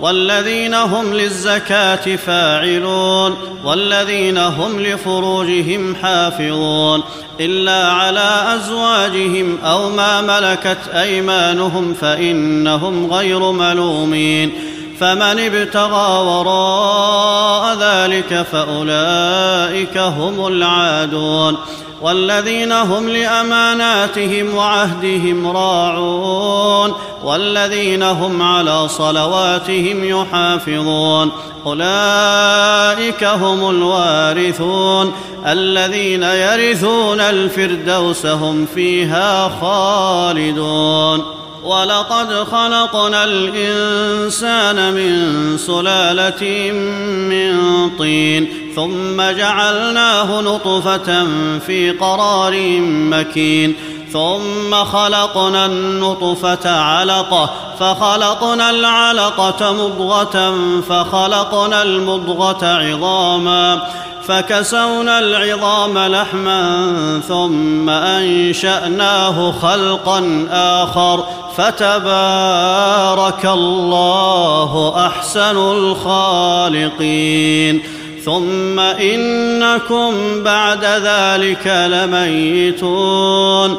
والذين هم للزكاة فاعلون والذين هم لفروجهم حافظون إلا على أزواجهم أو ما ملكت أيمانهم فإنهم غير ملومين. فمن ابتغى وراء ذلك فأولئك هم العادون والذين هم لأماناتهم وعهدهم راعون والذين هم على صلواتهم يحافظون أولئك هم الوارثون الذين يرثون الفردوس هم فيها خالدون ولقد خلقنا الإنسان من سلالة من طين ثم جعلناه نطفة في قرار مكين ثم خلقنا النطفة علقة فخلقنا العلقة مضغة فخلقنا المضغة عظاما فكسونا العظام لحما ثم أنشأناه خلقا آخر فتبارك الله أحسن الخالقين. ثم إنكم بعد ذلك لميتون.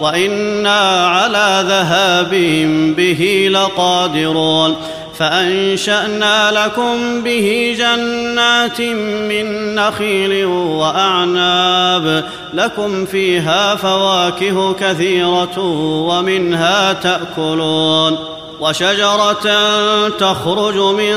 وأنا على ذهاب به لقادرون فانشانا لكم به جنات من نخيل واعناب لكم فيها فواكه كثيره ومنها تاكلون وشجره تخرج من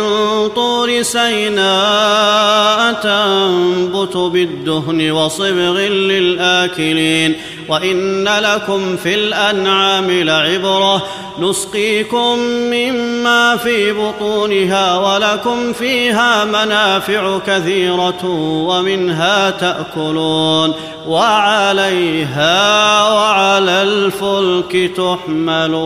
طور سيناء تنبت بالدهن وصبغ للاكلين وإن لكم في الأنعام لعبرة. نسقيكم مما في بطونها ولكم فيها منافع كثيرة ومنها تأكلون. وعليها وعلى الفلك تحملون.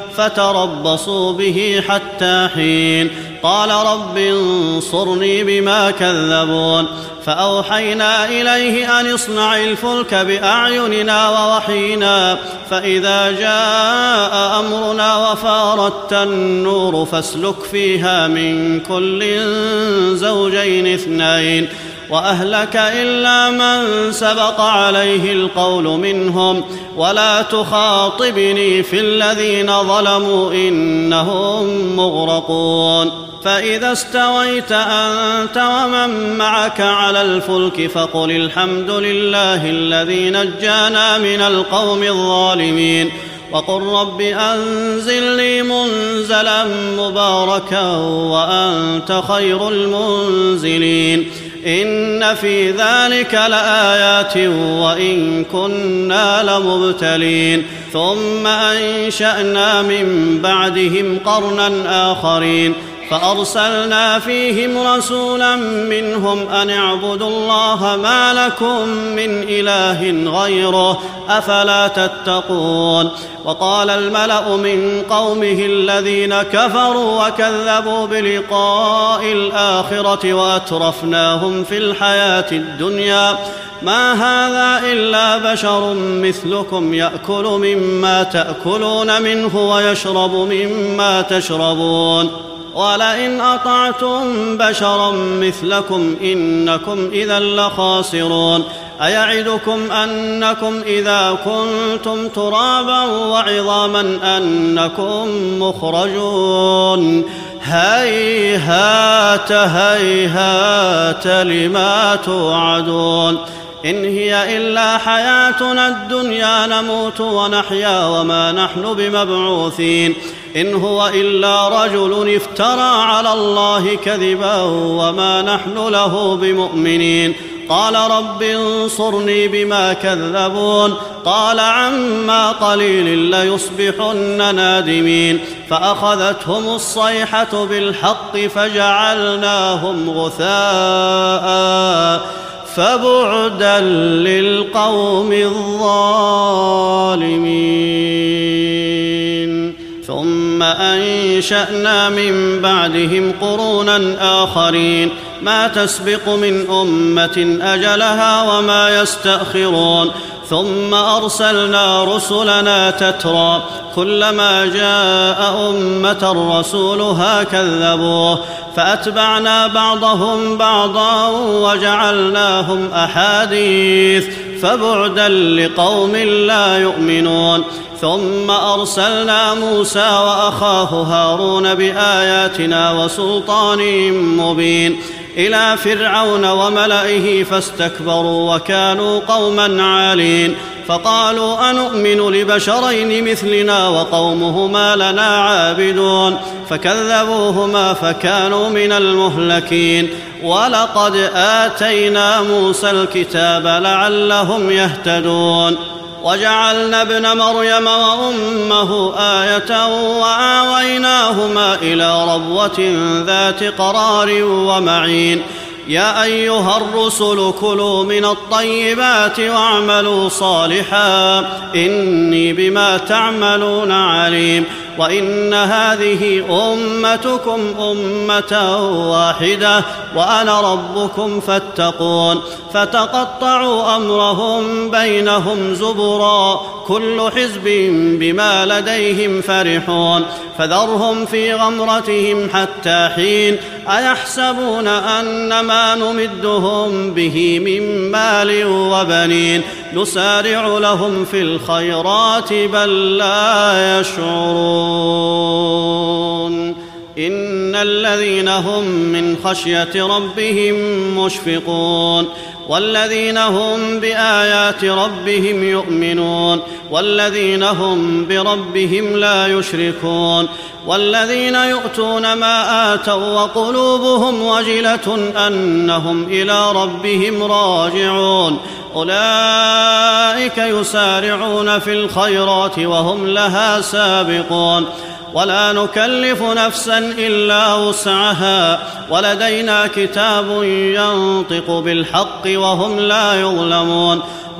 فتربصوا به حتى حين. قال رب انصرني بما كذبون. فأوحينا إليه أن اصنع الفلك بأعيننا ووحينا. فإذا جاء أمرنا وفارت النور فاسلك فيها من كل زوجين اثنين. وأهلك إلا من سبق عليه القول منهم ولا تخاطبني في الذين ظلموا إنهم مغرقون فإذا استويت أنت ومن معك على الفلك فقل الحمد لله الذي نجانا من القوم الظالمين وقل رب أنزل لي منزلا مباركا وأنت خير المنزلين إن في ذلك لآيات وإن كنا لمبتلين. ثم أنشأنا من بعدهم قرنا آخرين. فأرسلنا فيهم رسولا منهم أن اعبدوا الله ما لكم من إله غيره أفلا تتقون. وقال الملأ من قومه الذين كفروا وكذبوا بلقاء الآخرة وأترفناهم في الحياة الدنيا. ما هذا إلا بشر مثلكم يأكل مما تأكلون منه ويشرب مما تشربون. ولئن أطعتم بشرا مثلكم إنكم إذا لخاسرون أيعدكم أنكم إذا كنتم ترابا وعظاما أنكم مخرجون هيهات هيهات لما توعدون إن هي إلا حياتنا الدنيا نموت ونحيا وما نحن بمبعوثين إن هو إلا رجل افترى على الله كذبا وما نحن له بمؤمنين. قال رب انصرني بما كذبون. قال عما قليل ليصبحن نادمين. فأخذتهم الصيحة بالحق فجعلناهم غثاء فبعدا للقوم الظالمين. ثم أنشأنا من بعدهم قرونا آخرين. ما تسبق من أمة أجلها وما يستأخرون. ثم أرسلنا رسلنا تترى. كلما جاء أمة رسولها كذبوه. فأتبعنا بعضهم بعضا وجعلناهم أحاديث. فبعدا لقوم لا يؤمنون. ثم أرسلنا موسى وأخاه هارون بآياتنا وسلطان مبين. إلى فرعون وملئه فاستكبروا وكانوا قوما عالين. فقالوا انومن لبشرين مثلنا وقومهما لنا عابدون. فكذبوهما فكانوا من المهلكين. ولقد آتينا موسى الكتاب لعلهم يهتدون. وجعلنا ابن مريم وأمه آية وآويناهما إلى ربوه ذات قرار ومعين. يا أيها الرسل كلوا من الطيبات واعملوا صالحا. إني بما تعملون عليم. وإن هذه أمتكم أمة واحدة وأنا ربكم فاتقون. فتقطعوا أمرهم بينهم زبرا كل حزب بما لديهم فرحون. فذرهم في غمرتهم حتى حين أيحسبون أن ما نمدهم به من مال وبنين. نسارع لهم في الخيرات بل لا يشعرون. إن الذين هم من خشية ربهم مشفقون. والذين هم بآيات ربهم يؤمنون والذين هم بربهم لا يشركون والذين يؤتون ما آتوا وقلوبهم وجلة أنهم إلى ربهم راجعون. أولئك يسارعون في الخيرات وهم لها سابقون. ولا نكلف نفسا إلا وسعها ولدينا كتاب ينطق بالحق وهم لا يظلمون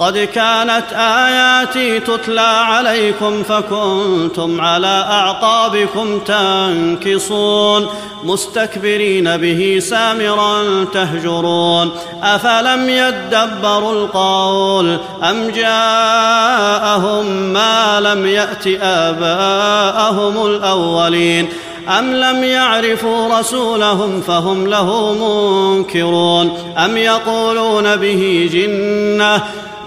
قد كانت آياتي تتلى عليكم فكنتم على أعقابكم تنكصون مستكبرين به سامرا تهجرون. أفلم يدبروا القول أم جاءهم ما لم يأت آباءهم الأولين؟ أم لم يعرفوا رسولهم فهم له منكرون؟ أم يقولون به جنة؟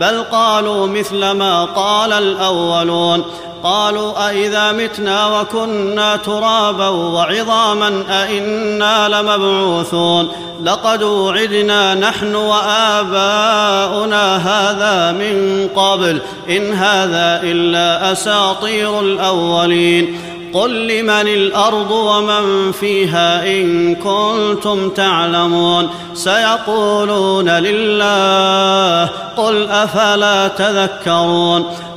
بل قالوا مثل ما قال الأولون. قالوا أإذا متنا وكنا ترابا وعظاما أإنا لمبعوثون. لقد وعدنا نحن وآباؤنا هذا من قبل. إن هذا إلا أساطير الأولين. قل لمن الأرض ومن فيها إن كنتم تعلمون سيقولون لله قل أفلا تذكرون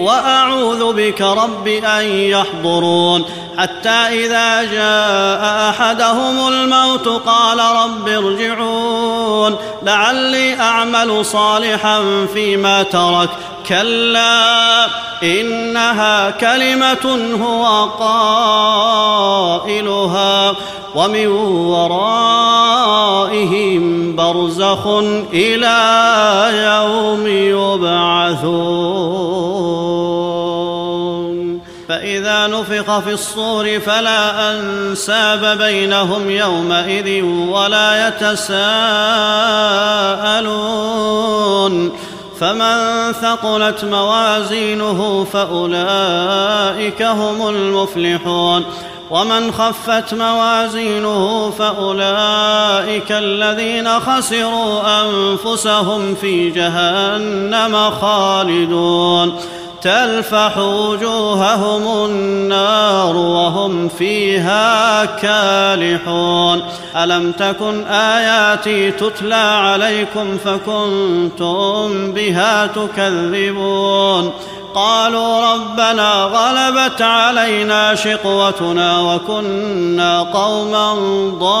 وأعوذ بك رب أن يحضرون. حتى إذا جاء أحدهم الموت قال رب ارجعون. لعلي أعمل صالحا فيما ترك. كلا إنها كلمة هو قائلها. ومن ورائهم برزخ إلى يوم يبعثون. فإذا نفخ في الصور فلا أنساب بينهم يومئذ ولا يتساءلون. فمن ثقلت موازينه فأولئك هم المفلحون. ومن خفت موازينه فأولئك الذين خسروا أنفسهم في جهنم خالدون. تلفح وجوههم النار وهم فيها كالحون. ألم تكن آياتي تتلى عليكم فكنتم بها تكذبون؟ قالوا ربنا غلبت علينا شقوتنا وكنا قوما ضالين.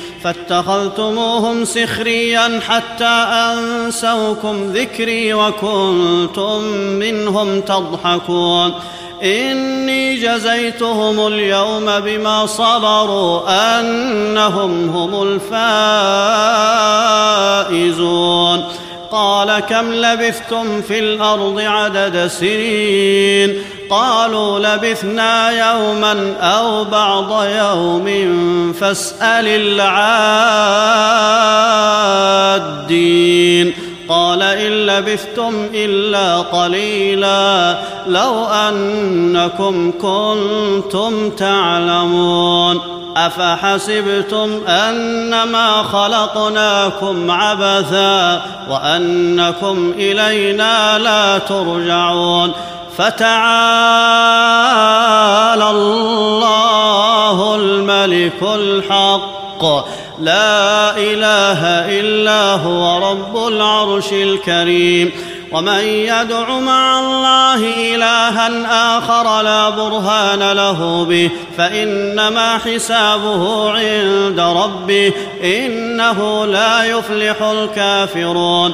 فاتخذتموهم سخريا حتى أنسوكم ذكري وكنتم منهم تضحكون. إني جزيتهم اليوم بما صبروا أنهم هم الفائزون. قال كم لبثتم في الأرض عدد سنين؟ قالوا لبثنا يوما أو بعض يوم فاسأل العادين. قال إن لبثتم إلا قليلا لو أنكم كنتم تعلمون. أفحسبتم أنما خلقناكم عبثا وأنكم إلينا لا ترجعون. فتعالى الله الملك الحق. لا إله إلا هو رب العرش الكريم. ومن يدع مع الله إلها آخر لا برهان له به. فإنما حسابه عند ربه. إنه لا يفلح الكافرون.